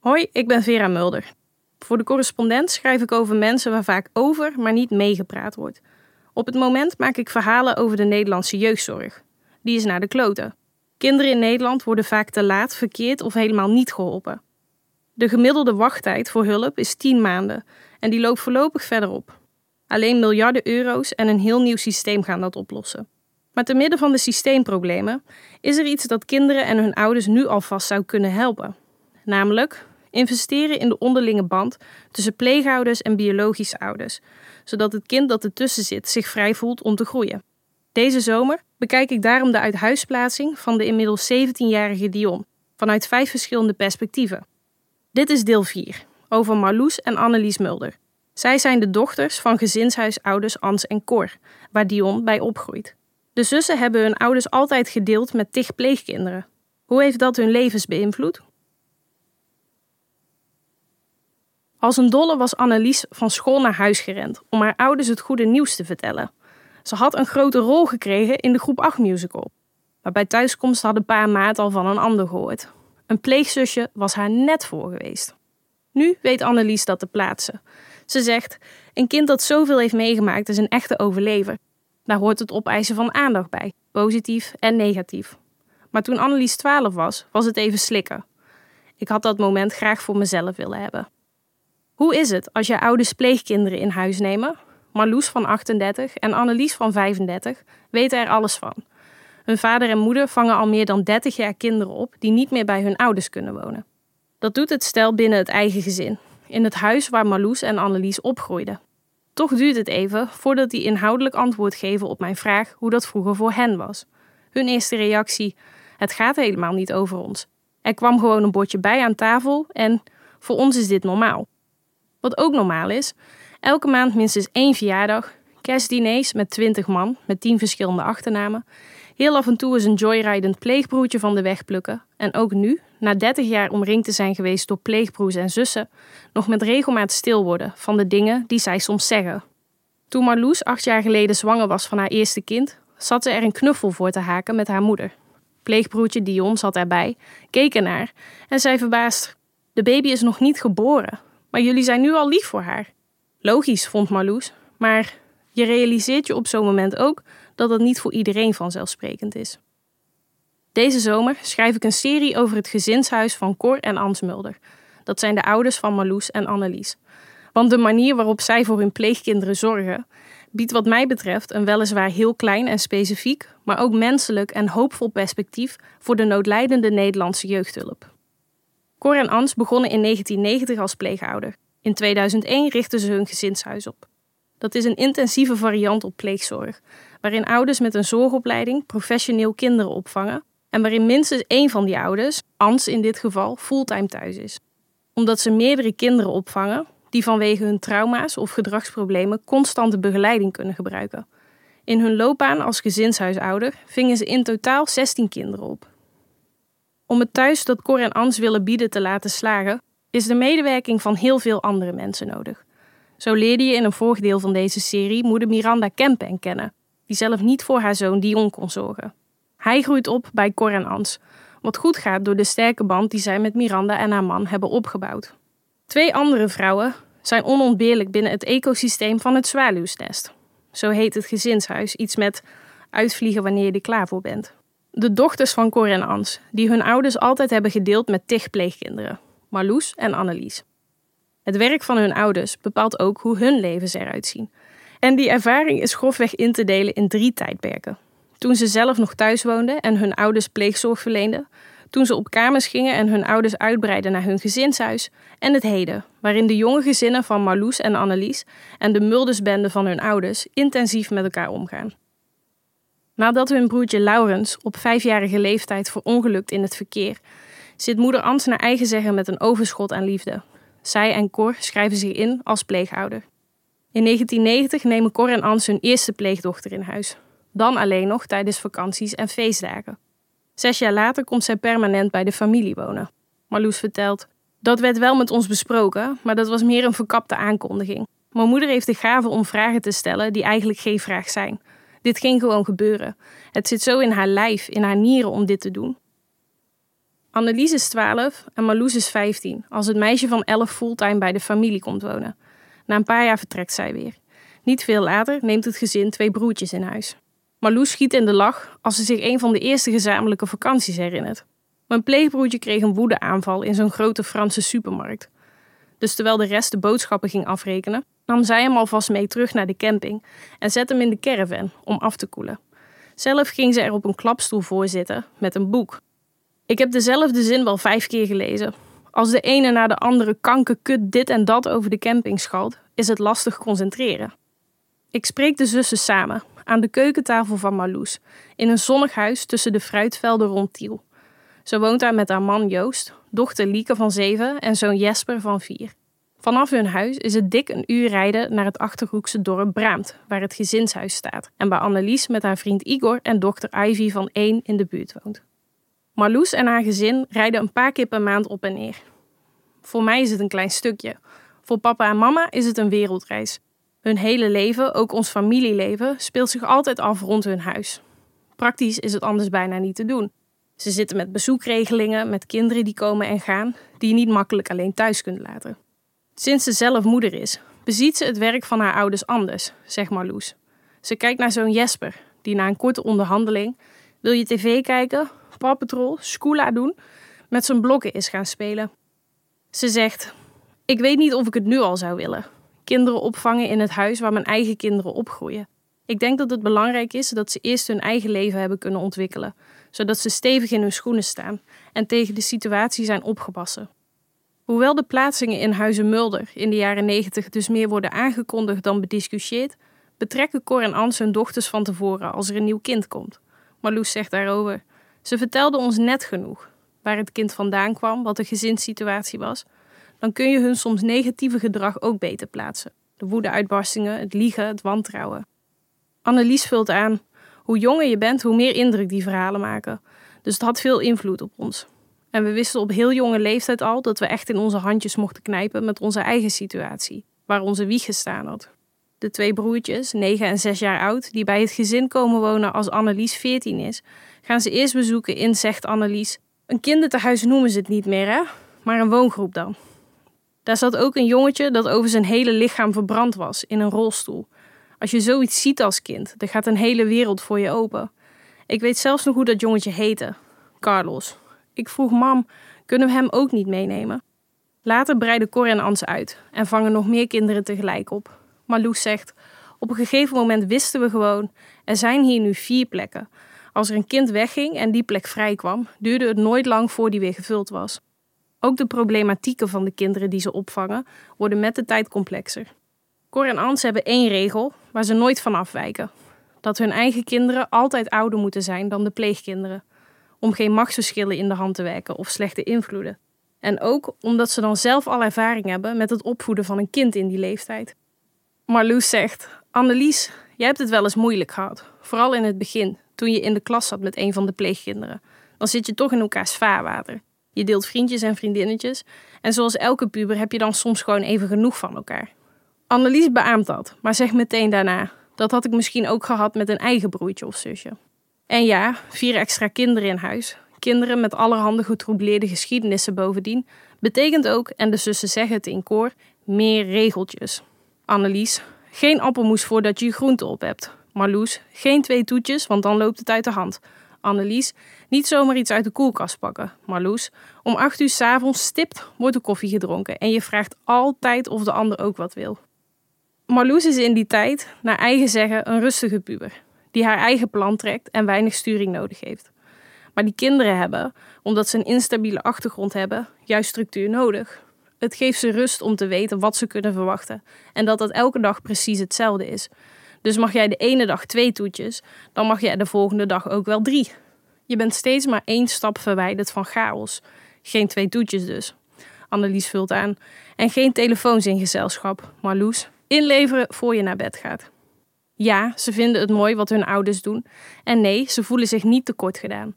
Hoi, ik ben Vera Mulder. Voor de correspondent schrijf ik over mensen waar vaak over, maar niet meegepraat wordt. Op het moment maak ik verhalen over de Nederlandse jeugdzorg. Die is naar de kloten. Kinderen in Nederland worden vaak te laat, verkeerd of helemaal niet geholpen. De gemiddelde wachttijd voor hulp is 10 maanden en die loopt voorlopig verder op. Alleen miljarden euro's en een heel nieuw systeem gaan dat oplossen. Maar te midden van de systeemproblemen is er iets dat kinderen en hun ouders nu alvast zou kunnen helpen. Namelijk investeren in de onderlinge band tussen pleegouders en biologische ouders, zodat het kind dat ertussen zit zich vrij voelt om te groeien. Deze zomer bekijk ik daarom de uithuisplaatsing van de inmiddels 17-jarige Dion vanuit vijf verschillende perspectieven. Dit is deel 4 over Marloes en Annelies Mulder. Zij zijn de dochters van gezinshuisouders Ans en Cor, waar Dion bij opgroeit. De zussen hebben hun ouders altijd gedeeld met tig pleegkinderen. Hoe heeft dat hun levens beïnvloed? Als een dolle was Annelies van school naar huis gerend om haar ouders het goede nieuws te vertellen. Ze had een grote rol gekregen in de groep 8 musical. Maar bij thuiskomst had een paar maat al van een ander gehoord. Een pleegzusje was haar net voor geweest. Nu weet Annelies dat te plaatsen. Ze zegt: Een kind dat zoveel heeft meegemaakt is een echte overlever. Daar hoort het opeisen van aandacht bij, positief en negatief. Maar toen Annelies 12 was, was het even slikken. Ik had dat moment graag voor mezelf willen hebben. Hoe is het als je ouders pleegkinderen in huis nemen? Marloes van 38 en Annelies van 35 weten er alles van. Hun vader en moeder vangen al meer dan 30 jaar kinderen op die niet meer bij hun ouders kunnen wonen. Dat doet het stel binnen het eigen gezin, in het huis waar Marloes en Annelies opgroeiden. Toch duurt het even voordat die inhoudelijk antwoord geven op mijn vraag hoe dat vroeger voor hen was. Hun eerste reactie: Het gaat helemaal niet over ons. Er kwam gewoon een bordje bij aan tafel en voor ons is dit normaal. Wat ook normaal is, elke maand minstens één verjaardag, kerstdiners met 20 man met 10 verschillende achternamen. Heel af en toe is een joyridend pleegbroertje van de weg plukken. En ook nu, na 30 jaar omringd te zijn geweest door pleegbroers en zussen, nog met regelmaat stil worden van de dingen die zij soms zeggen. Toen Marloes acht jaar geleden zwanger was van haar eerste kind, zat ze er een knuffel voor te haken met haar moeder. Pleegbroertje Dion zat erbij, keek ernaar en zei verbaasd: De baby is nog niet geboren, maar jullie zijn nu al lief voor haar. Logisch, vond Marloes, maar je realiseert je op zo'n moment ook dat het niet voor iedereen vanzelfsprekend is. Deze zomer schrijf ik een serie over het gezinshuis van Cor en Ans Mulder. Dat zijn de ouders van Marloes en Annelies. Want de manier waarop zij voor hun pleegkinderen zorgen, biedt wat mij betreft een weliswaar heel klein en specifiek, maar ook menselijk en hoopvol perspectief voor de noodlijdende Nederlandse jeugdhulp. Cor en Ans begonnen in 1990 als pleegouder. In 2001 richtten ze hun gezinshuis op. Dat is een intensieve variant op pleegzorg, waarin ouders met een zorgopleiding professioneel kinderen opvangen en waarin minstens één van die ouders, Ans in dit geval, fulltime thuis is. Omdat ze meerdere kinderen opvangen die vanwege hun trauma's of gedragsproblemen constante begeleiding kunnen gebruiken. In hun loopbaan als gezinshuisouder vingen ze in totaal 16 kinderen op. Om het thuis dat Cor en Ans willen bieden te laten slagen, is de medewerking van heel veel andere mensen nodig. Zo leerde je in een vorig van deze serie moeder Miranda Kempen kennen, die zelf niet voor haar zoon Dion kon zorgen. Hij groeit op bij Cor en Ans, wat goed gaat door de sterke band die zij met Miranda en haar man hebben opgebouwd. Twee andere vrouwen zijn onontbeerlijk binnen het ecosysteem van het zwaluwsnest. Zo heet het gezinshuis, iets met uitvliegen wanneer je er klaar voor bent. De dochters van Cor en Ans, die hun ouders altijd hebben gedeeld met tig pleegkinderen, Marloes en Annelies. Het werk van hun ouders bepaalt ook hoe hun levens eruit zien. En die ervaring is grofweg in te delen in drie tijdperken. Toen ze zelf nog thuis woonden en hun ouders pleegzorg verleenden, toen ze op kamers gingen en hun ouders uitbreidden naar hun gezinshuis, en het heden, waarin de jonge gezinnen van Marloes en Annelies en de Muldersbende van hun ouders intensief met elkaar omgaan. Nadat hun broertje Laurens op vijfjarige leeftijd verongelukt in het verkeer, zit moeder Ans naar eigen zeggen met een overschot aan liefde. Zij en Cor schrijven zich in als pleegouder. In 1990 nemen Cor en Ans hun eerste pleegdochter in huis. Dan alleen nog tijdens vakanties en feestdagen. Zes jaar later komt zij permanent bij de familie wonen. Marloes vertelt: Dat werd wel met ons besproken, maar dat was meer een verkapte aankondiging. Mijn moeder heeft de gave om vragen te stellen die eigenlijk geen vraag zijn. Dit ging gewoon gebeuren. Het zit zo in haar lijf, in haar nieren om dit te doen. Annelies is 12 en Marloes is 15 als het meisje van 11 fulltime bij de familie komt wonen. Na een paar jaar vertrekt zij weer. Niet veel later neemt het gezin twee broertjes in huis. Marloes schiet in de lach als ze zich een van de eerste gezamenlijke vakanties herinnert. Mijn pleegbroertje kreeg een woedeaanval in zo'n grote Franse supermarkt. Dus terwijl de rest de boodschappen ging afrekenen, nam zij hem alvast mee terug naar de camping en zette hem in de caravan om af te koelen. Zelf ging ze er op een klapstoel voor zitten met een boek. Ik heb dezelfde zin wel vijf keer gelezen. Als de ene na de andere kankerkut dit en dat over de camping schalt, is het lastig concentreren. Ik spreek de zussen samen aan de keukentafel van Marloes in een zonnig huis tussen de fruitvelden rond Tiel. Ze woont daar met haar man Joost, dochter Lieke van zeven en zoon Jesper van vier. Vanaf hun huis is het dik een uur rijden naar het Achterhoekse dorp Braamt, waar het gezinshuis staat, en waar Annelies met haar vriend Igor en dochter Ivy van één in de buurt woont. Marloes en haar gezin rijden een paar keer per maand op en neer. Voor mij is het een klein stukje. Voor papa en mama is het een wereldreis. Hun hele leven, ook ons familieleven, speelt zich altijd af rond hun huis. Praktisch is het anders bijna niet te doen. Ze zitten met bezoekregelingen, met kinderen die komen en gaan, die je niet makkelijk alleen thuis kunt laten. Sinds ze zelf moeder is, beziet ze het werk van haar ouders anders, zegt Marloes. Ze kijkt naar zo'n Jesper, die na een korte onderhandeling: Wil je tv kijken? Paw Patrol, Scoola doen? met zijn blokken is gaan spelen. Ze zegt: Ik weet niet of ik het nu al zou willen. Kinderen opvangen in het huis waar mijn eigen kinderen opgroeien. Ik denk dat het belangrijk is dat ze eerst hun eigen leven hebben kunnen ontwikkelen, zodat ze stevig in hun schoenen staan en tegen de situatie zijn opgepassen. Hoewel de plaatsingen in Huizen Mulder in de jaren 90 dus meer worden aangekondigd dan bediscussieerd, betrekken Cor en Ans hun dochters van tevoren als er een nieuw kind komt. Marloes zegt daarover: Ze vertelden ons net genoeg waar het kind vandaan kwam, wat de gezinssituatie was. Dan kun je hun soms negatieve gedrag ook beter plaatsen. De woedeuitbarstingen, het liegen, het wantrouwen. Annelies vult aan: hoe jonger je bent, hoe meer indruk die verhalen maken. Dus het had veel invloed op ons. En we wisten op heel jonge leeftijd al dat we echt in onze handjes mochten knijpen met onze eigen situatie, waar onze wieg gestaan had. De twee broertjes, 9 en 6 jaar oud, die bij het gezin komen wonen als Annelies 14 is, gaan ze eerst bezoeken in, zegt Annelies. Een kinderthuis noemen ze het niet meer, hè? Maar een woongroep dan. Daar zat ook een jongetje dat over zijn hele lichaam verbrand was, in een rolstoel. Als je zoiets ziet als kind, dan gaat een hele wereld voor je open. Ik weet zelfs nog hoe dat jongetje heette: Carlos. Ik vroeg mam, kunnen we hem ook niet meenemen? Later breiden Cor en Ans uit en vangen nog meer kinderen tegelijk op. Maar Loes zegt, op een gegeven moment wisten we gewoon, er zijn hier nu vier plekken. Als er een kind wegging en die plek vrij kwam, duurde het nooit lang voor die weer gevuld was. Ook de problematieken van de kinderen die ze opvangen worden met de tijd complexer. Cor en Ans hebben één regel waar ze nooit van afwijken: dat hun eigen kinderen altijd ouder moeten zijn dan de pleegkinderen om geen machtsverschillen in de hand te werken of slechte invloeden. En ook omdat ze dan zelf al ervaring hebben met het opvoeden van een kind in die leeftijd. Marloes zegt: Annelies, jij hebt het wel eens moeilijk gehad. Vooral in het begin, toen je in de klas zat met een van de pleegkinderen. Dan zit je toch in elkaars vaarwater. Je deelt vriendjes en vriendinnetjes. En zoals elke puber heb je dan soms gewoon even genoeg van elkaar. Annelies beaamt dat, maar zegt meteen daarna: Dat had ik misschien ook gehad met een eigen broertje of zusje. En ja, vier extra kinderen in huis. Kinderen met allerhande getroubleerde geschiedenissen bovendien. Betekent ook, en de zussen zeggen het in koor, meer regeltjes. Annelies, geen appelmoes voordat je je groente op hebt. Marloes, geen twee toetjes, want dan loopt het uit de hand. Annelies, niet zomaar iets uit de koelkast pakken. Marloes, om acht uur s'avonds stipt wordt de koffie gedronken en je vraagt altijd of de ander ook wat wil. Marloes is in die tijd, naar eigen zeggen, een rustige puber die haar eigen plan trekt en weinig sturing nodig heeft. Maar die kinderen hebben, omdat ze een instabiele achtergrond hebben, juist structuur nodig. Het geeft ze rust om te weten wat ze kunnen verwachten en dat dat elke dag precies hetzelfde is. Dus mag jij de ene dag twee toetjes, dan mag jij de volgende dag ook wel drie. Je bent steeds maar één stap verwijderd van chaos. Geen twee toetjes dus. Annelies vult aan. En geen telefoons in gezelschap, Marloes. Inleveren voor je naar bed gaat. Ja, ze vinden het mooi wat hun ouders doen. En nee, ze voelen zich niet tekort gedaan.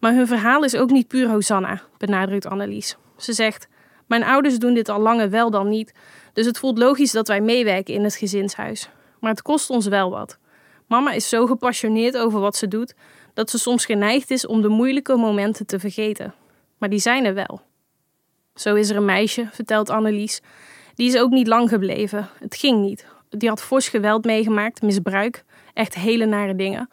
Maar hun verhaal is ook niet puur Hosanna, benadrukt Annelies. Ze zegt: Mijn ouders doen dit al langer wel dan niet, dus het voelt logisch dat wij meewerken in het gezinshuis. Maar het kost ons wel wat. Mama is zo gepassioneerd over wat ze doet dat ze soms geneigd is om de moeilijke momenten te vergeten. Maar die zijn er wel. Zo is er een meisje, vertelt Annelies. Die is ook niet lang gebleven. Het ging niet. Die had fors geweld meegemaakt, misbruik, echt hele nare dingen.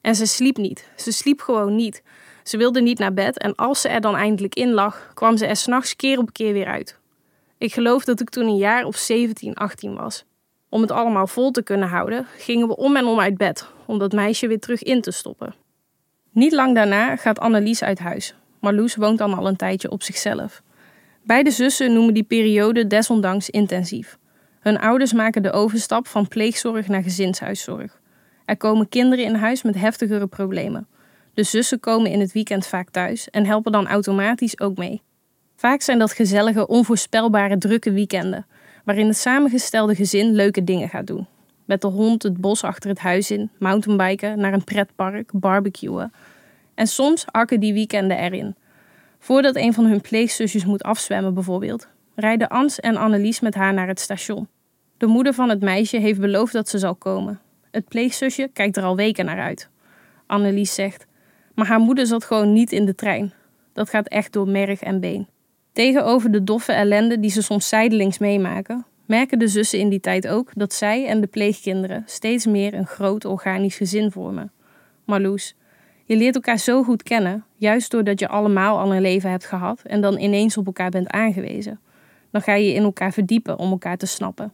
En ze sliep niet. Ze sliep gewoon niet. Ze wilde niet naar bed en als ze er dan eindelijk in lag, kwam ze er s'nachts keer op keer weer uit. Ik geloof dat ik toen een jaar of 17, 18 was. Om het allemaal vol te kunnen houden, gingen we om en om uit bed, om dat meisje weer terug in te stoppen. Niet lang daarna gaat Annelies uit huis. Marloes woont dan al een tijdje op zichzelf. Beide zussen noemen die periode desondanks intensief. Hun ouders maken de overstap van pleegzorg naar gezinshuiszorg. Er komen kinderen in huis met heftigere problemen. De zussen komen in het weekend vaak thuis en helpen dan automatisch ook mee. Vaak zijn dat gezellige, onvoorspelbare, drukke weekenden, waarin het samengestelde gezin leuke dingen gaat doen. Met de hond het bos achter het huis in, mountainbiken, naar een pretpark, barbecuen. En soms hakken die weekenden erin. Voordat een van hun pleegzusjes moet afzwemmen bijvoorbeeld, rijden Ans en Annelies met haar naar het station. De moeder van het meisje heeft beloofd dat ze zal komen. Het pleegzusje kijkt er al weken naar uit. Annelies zegt: Maar haar moeder zat gewoon niet in de trein. Dat gaat echt door merg en been. Tegenover de doffe ellende die ze soms zijdelings meemaken, merken de zussen in die tijd ook dat zij en de pleegkinderen steeds meer een groot organisch gezin vormen. Marloes, je leert elkaar zo goed kennen, juist doordat je allemaal al een leven hebt gehad en dan ineens op elkaar bent aangewezen. Dan ga je in elkaar verdiepen om elkaar te snappen.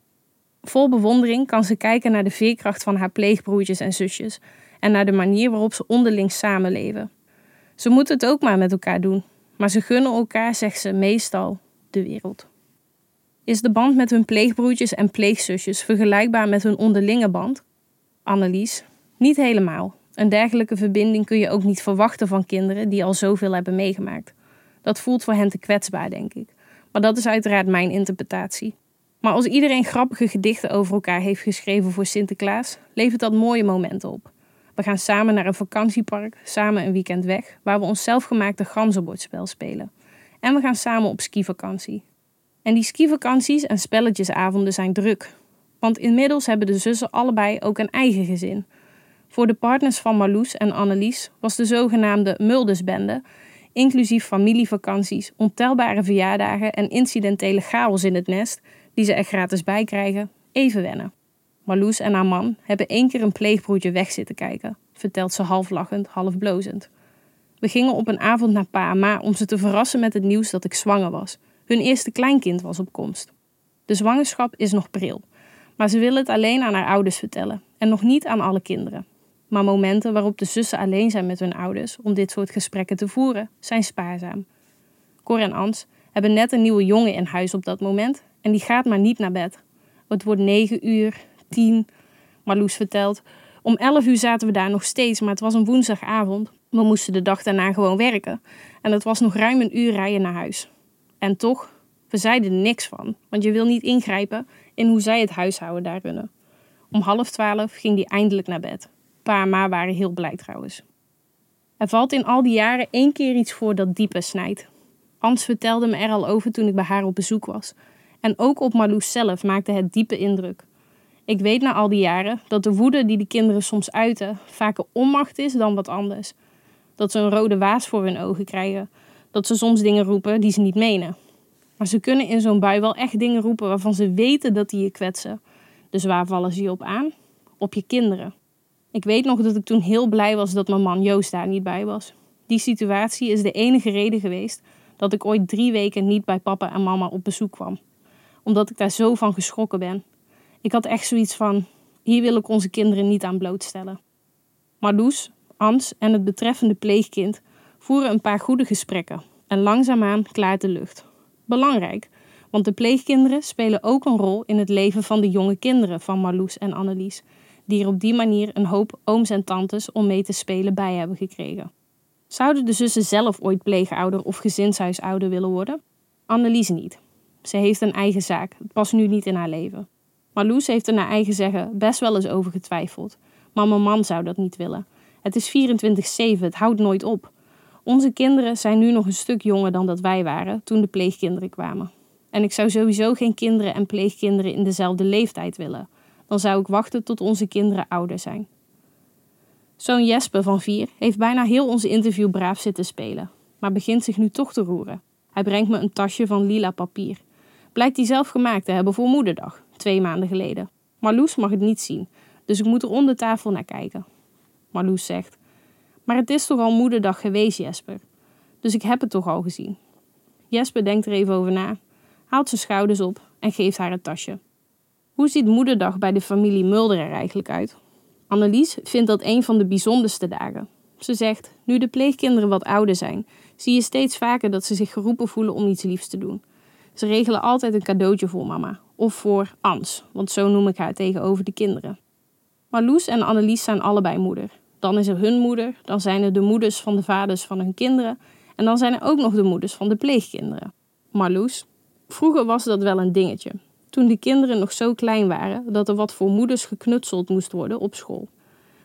Vol bewondering kan ze kijken naar de veerkracht van haar pleegbroertjes en zusjes en naar de manier waarop ze onderling samenleven. Ze moeten het ook maar met elkaar doen, maar ze gunnen elkaar, zegt ze meestal, de wereld. Is de band met hun pleegbroertjes en pleegzusjes vergelijkbaar met hun onderlinge band? Annelies, niet helemaal. Een dergelijke verbinding kun je ook niet verwachten van kinderen die al zoveel hebben meegemaakt. Dat voelt voor hen te kwetsbaar, denk ik. Maar dat is uiteraard mijn interpretatie. Maar als iedereen grappige gedichten over elkaar heeft geschreven voor Sinterklaas, levert dat mooie momenten op. We gaan samen naar een vakantiepark, samen een weekend weg, waar we ons zelfgemaakte ganzenbordspel spelen. En we gaan samen op skivakantie. En die skivakanties en spelletjesavonden zijn druk. Want inmiddels hebben de zussen allebei ook een eigen gezin. Voor de partners van Marloes en Annelies was de zogenaamde Muldesbende, inclusief familievakanties, ontelbare verjaardagen en incidentele chaos in het nest, die ze er gratis bij krijgen, even wennen. Marloes en haar man hebben één keer een pleegbroertje weg zitten kijken, vertelt ze half lachend, half blozend. We gingen op een avond naar pa en ma om ze te verrassen met het nieuws dat ik zwanger was. Hun eerste kleinkind was op komst. De zwangerschap is nog pril, maar ze willen het alleen aan haar ouders vertellen en nog niet aan alle kinderen. Maar momenten waarop de zussen alleen zijn met hun ouders om dit soort gesprekken te voeren, zijn spaarzaam. Cor en Ans hebben net een nieuwe jongen in huis op dat moment en die gaat maar niet naar bed. Het wordt negen uur, tien. Marloes vertelt. Om elf uur zaten we daar nog steeds, maar het was een woensdagavond. We moesten de dag daarna gewoon werken. En het was nog ruim een uur rijden naar huis. En toch, we zeiden niks van, want je wil niet ingrijpen in hoe zij het huishouden daar runnen. Om half twaalf ging die eindelijk naar bed. Pa en ma waren heel blij trouwens. Er valt in al die jaren één keer iets voor dat diepe snijdt. Ans vertelde me er al over toen ik bij haar op bezoek was. En ook op Marloes zelf maakte het diepe indruk. Ik weet na al die jaren dat de woede die de kinderen soms uiten vaker onmacht is dan wat anders. Dat ze een rode waas voor hun ogen krijgen. Dat ze soms dingen roepen die ze niet menen. Maar ze kunnen in zo'n bui wel echt dingen roepen waarvan ze weten dat die je kwetsen. Dus waar vallen ze je op aan? Op je kinderen. Ik weet nog dat ik toen heel blij was dat mijn man Joost daar niet bij was. Die situatie is de enige reden geweest dat ik ooit drie weken niet bij papa en mama op bezoek kwam. Omdat ik daar zo van geschrokken ben. Ik had echt zoiets van: hier wil ik onze kinderen niet aan blootstellen. Marloes, Ans en het betreffende pleegkind voeren een paar goede gesprekken en langzaamaan klaart de lucht. Belangrijk, want de pleegkinderen spelen ook een rol in het leven van de jonge kinderen van Marloes en Annelies, die er op die manier een hoop ooms en tantes om mee te spelen bij hebben gekregen. Zouden de zussen zelf ooit pleegouder of gezinshuisouder willen worden? Annelies niet. Ze heeft een eigen zaak, het past nu niet in haar leven. Marloes heeft er naar eigen zeggen best wel eens over getwijfeld. Maar mijn man zou dat niet willen. Het is 24-7, het houdt nooit op. Onze kinderen zijn nu nog een stuk jonger dan dat wij waren toen de pleegkinderen kwamen. En ik zou sowieso geen kinderen en pleegkinderen in dezelfde leeftijd willen. Dan zou ik wachten tot onze kinderen ouder zijn. Zoon Jesper van vier heeft bijna heel onze interview braaf zitten spelen. maar begint zich nu toch te roeren. Hij brengt me een tasje van lila papier. Blijkt hij zelf gemaakt te hebben voor moederdag, twee maanden geleden. Marloes mag het niet zien, dus ik moet er onder tafel naar kijken. Marloes zegt: Maar het is toch al moederdag geweest, Jesper? Dus ik heb het toch al gezien. Jesper denkt er even over na, haalt zijn schouders op en geeft haar het tasje. Hoe ziet moederdag bij de familie Mulder er eigenlijk uit? Annelies vindt dat een van de bijzonderste dagen. Ze zegt: Nu de pleegkinderen wat ouder zijn, zie je steeds vaker dat ze zich geroepen voelen om iets liefs te doen. Ze regelen altijd een cadeautje voor mama, of voor Ans, want zo noem ik haar tegenover de kinderen. Marloes en Annelies zijn allebei moeder. Dan is er hun moeder, dan zijn er de moeders van de vaders van hun kinderen en dan zijn er ook nog de moeders van de pleegkinderen. Marloes, vroeger was dat wel een dingetje. Toen de kinderen nog zo klein waren dat er wat voor moeders geknutseld moest worden op school.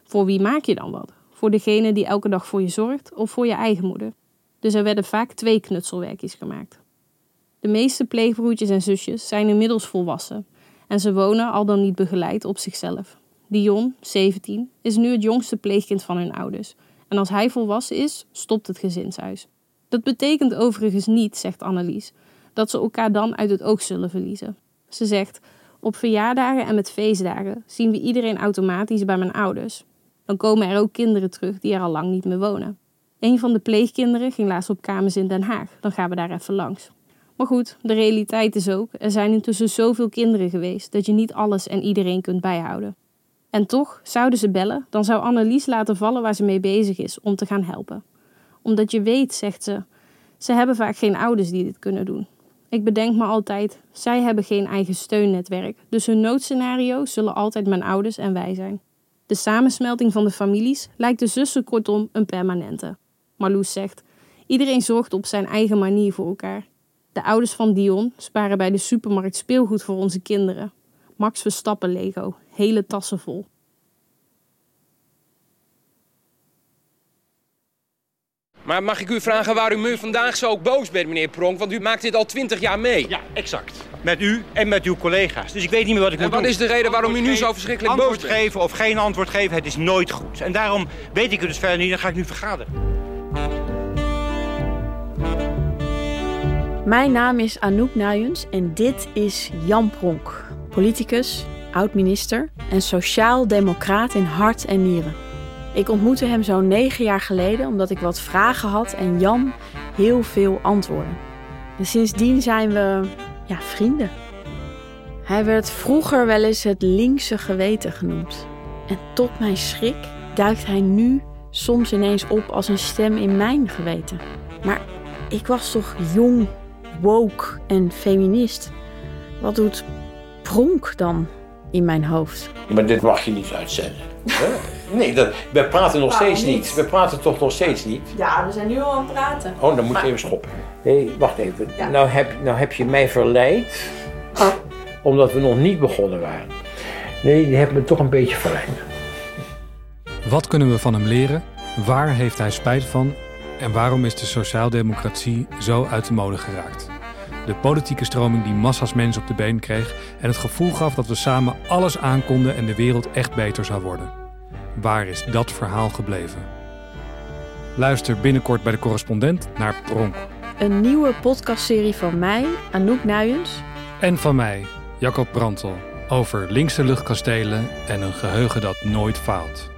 Voor wie maak je dan wat? Voor degene die elke dag voor je zorgt of voor je eigen moeder? Dus er werden vaak twee knutselwerkjes gemaakt. De meeste pleegbroertjes en zusjes zijn inmiddels volwassen en ze wonen al dan niet begeleid op zichzelf. Dion, 17, is nu het jongste pleegkind van hun ouders. En als hij volwassen is, stopt het gezinshuis. Dat betekent overigens niet, zegt Annelies, dat ze elkaar dan uit het oog zullen verliezen. Ze zegt: Op verjaardagen en met feestdagen zien we iedereen automatisch bij mijn ouders. Dan komen er ook kinderen terug die er al lang niet meer wonen. Een van de pleegkinderen ging laatst op kamers in Den Haag. Dan gaan we daar even langs. Maar goed, de realiteit is ook: er zijn intussen zoveel kinderen geweest dat je niet alles en iedereen kunt bijhouden. En toch, zouden ze bellen, dan zou Annelies laten vallen waar ze mee bezig is om te gaan helpen. Omdat je weet, zegt ze, ze hebben vaak geen ouders die dit kunnen doen. Ik bedenk me altijd, zij hebben geen eigen steunnetwerk, dus hun noodscenario's zullen altijd mijn ouders en wij zijn. De samensmelting van de families lijkt de zussen kortom een permanente. Marloes zegt, iedereen zorgt op zijn eigen manier voor elkaar. De ouders van Dion sparen bij de supermarkt speelgoed voor onze kinderen. Max Verstappen Lego, hele tassen vol. Maar mag ik u vragen waarom u vandaag zo boos bent, meneer Pronk? Want u maakt dit al twintig jaar mee. Ja, exact. Met u en met uw collega's. Dus ik weet niet meer wat ik en moet wat doen. is de reden waarom u nu zo verschrikkelijk boos Antwoord bent? geven of geen antwoord geven, het is nooit goed. En daarom weet ik het dus verder niet, dan ga ik nu vergaderen. Mijn naam is Anouk Nuyens en dit is Jan Pronk, politicus, oud-minister en sociaal-democraat in hart en nieren. Ik ontmoette hem zo'n negen jaar geleden omdat ik wat vragen had en Jan heel veel antwoorden. En sindsdien zijn we ja, vrienden. Hij werd vroeger wel eens het linkse geweten genoemd. En tot mijn schrik duikt hij nu soms ineens op als een stem in mijn geweten. Maar ik was toch jong, woke en feminist. Wat doet Pronk dan in mijn hoofd? Maar dit mag je niet uitzenden. Nee, dat, we praten nog Waarom steeds niet. niet? We praten toch nog steeds niet? Ja, we zijn nu al aan het praten. Oh, dan moet je even stoppen. Nee, wacht even. Ja. Nou, heb, nou heb je mij verleid, omdat we nog niet begonnen waren. Nee, je hebt me toch een beetje verleid. Wat kunnen we van hem leren? Waar heeft hij spijt van? En waarom is de sociaaldemocratie zo uit de mode geraakt? De politieke stroming die massa's mensen op de been kreeg en het gevoel gaf dat we samen alles aankonden en de wereld echt beter zou worden. Waar is dat verhaal gebleven? Luister binnenkort bij de correspondent naar Pronk. Een nieuwe podcastserie van mij, Anouk Nuyens. En van mij, Jacob Brantel, over linkse luchtkastelen en een geheugen dat nooit faalt.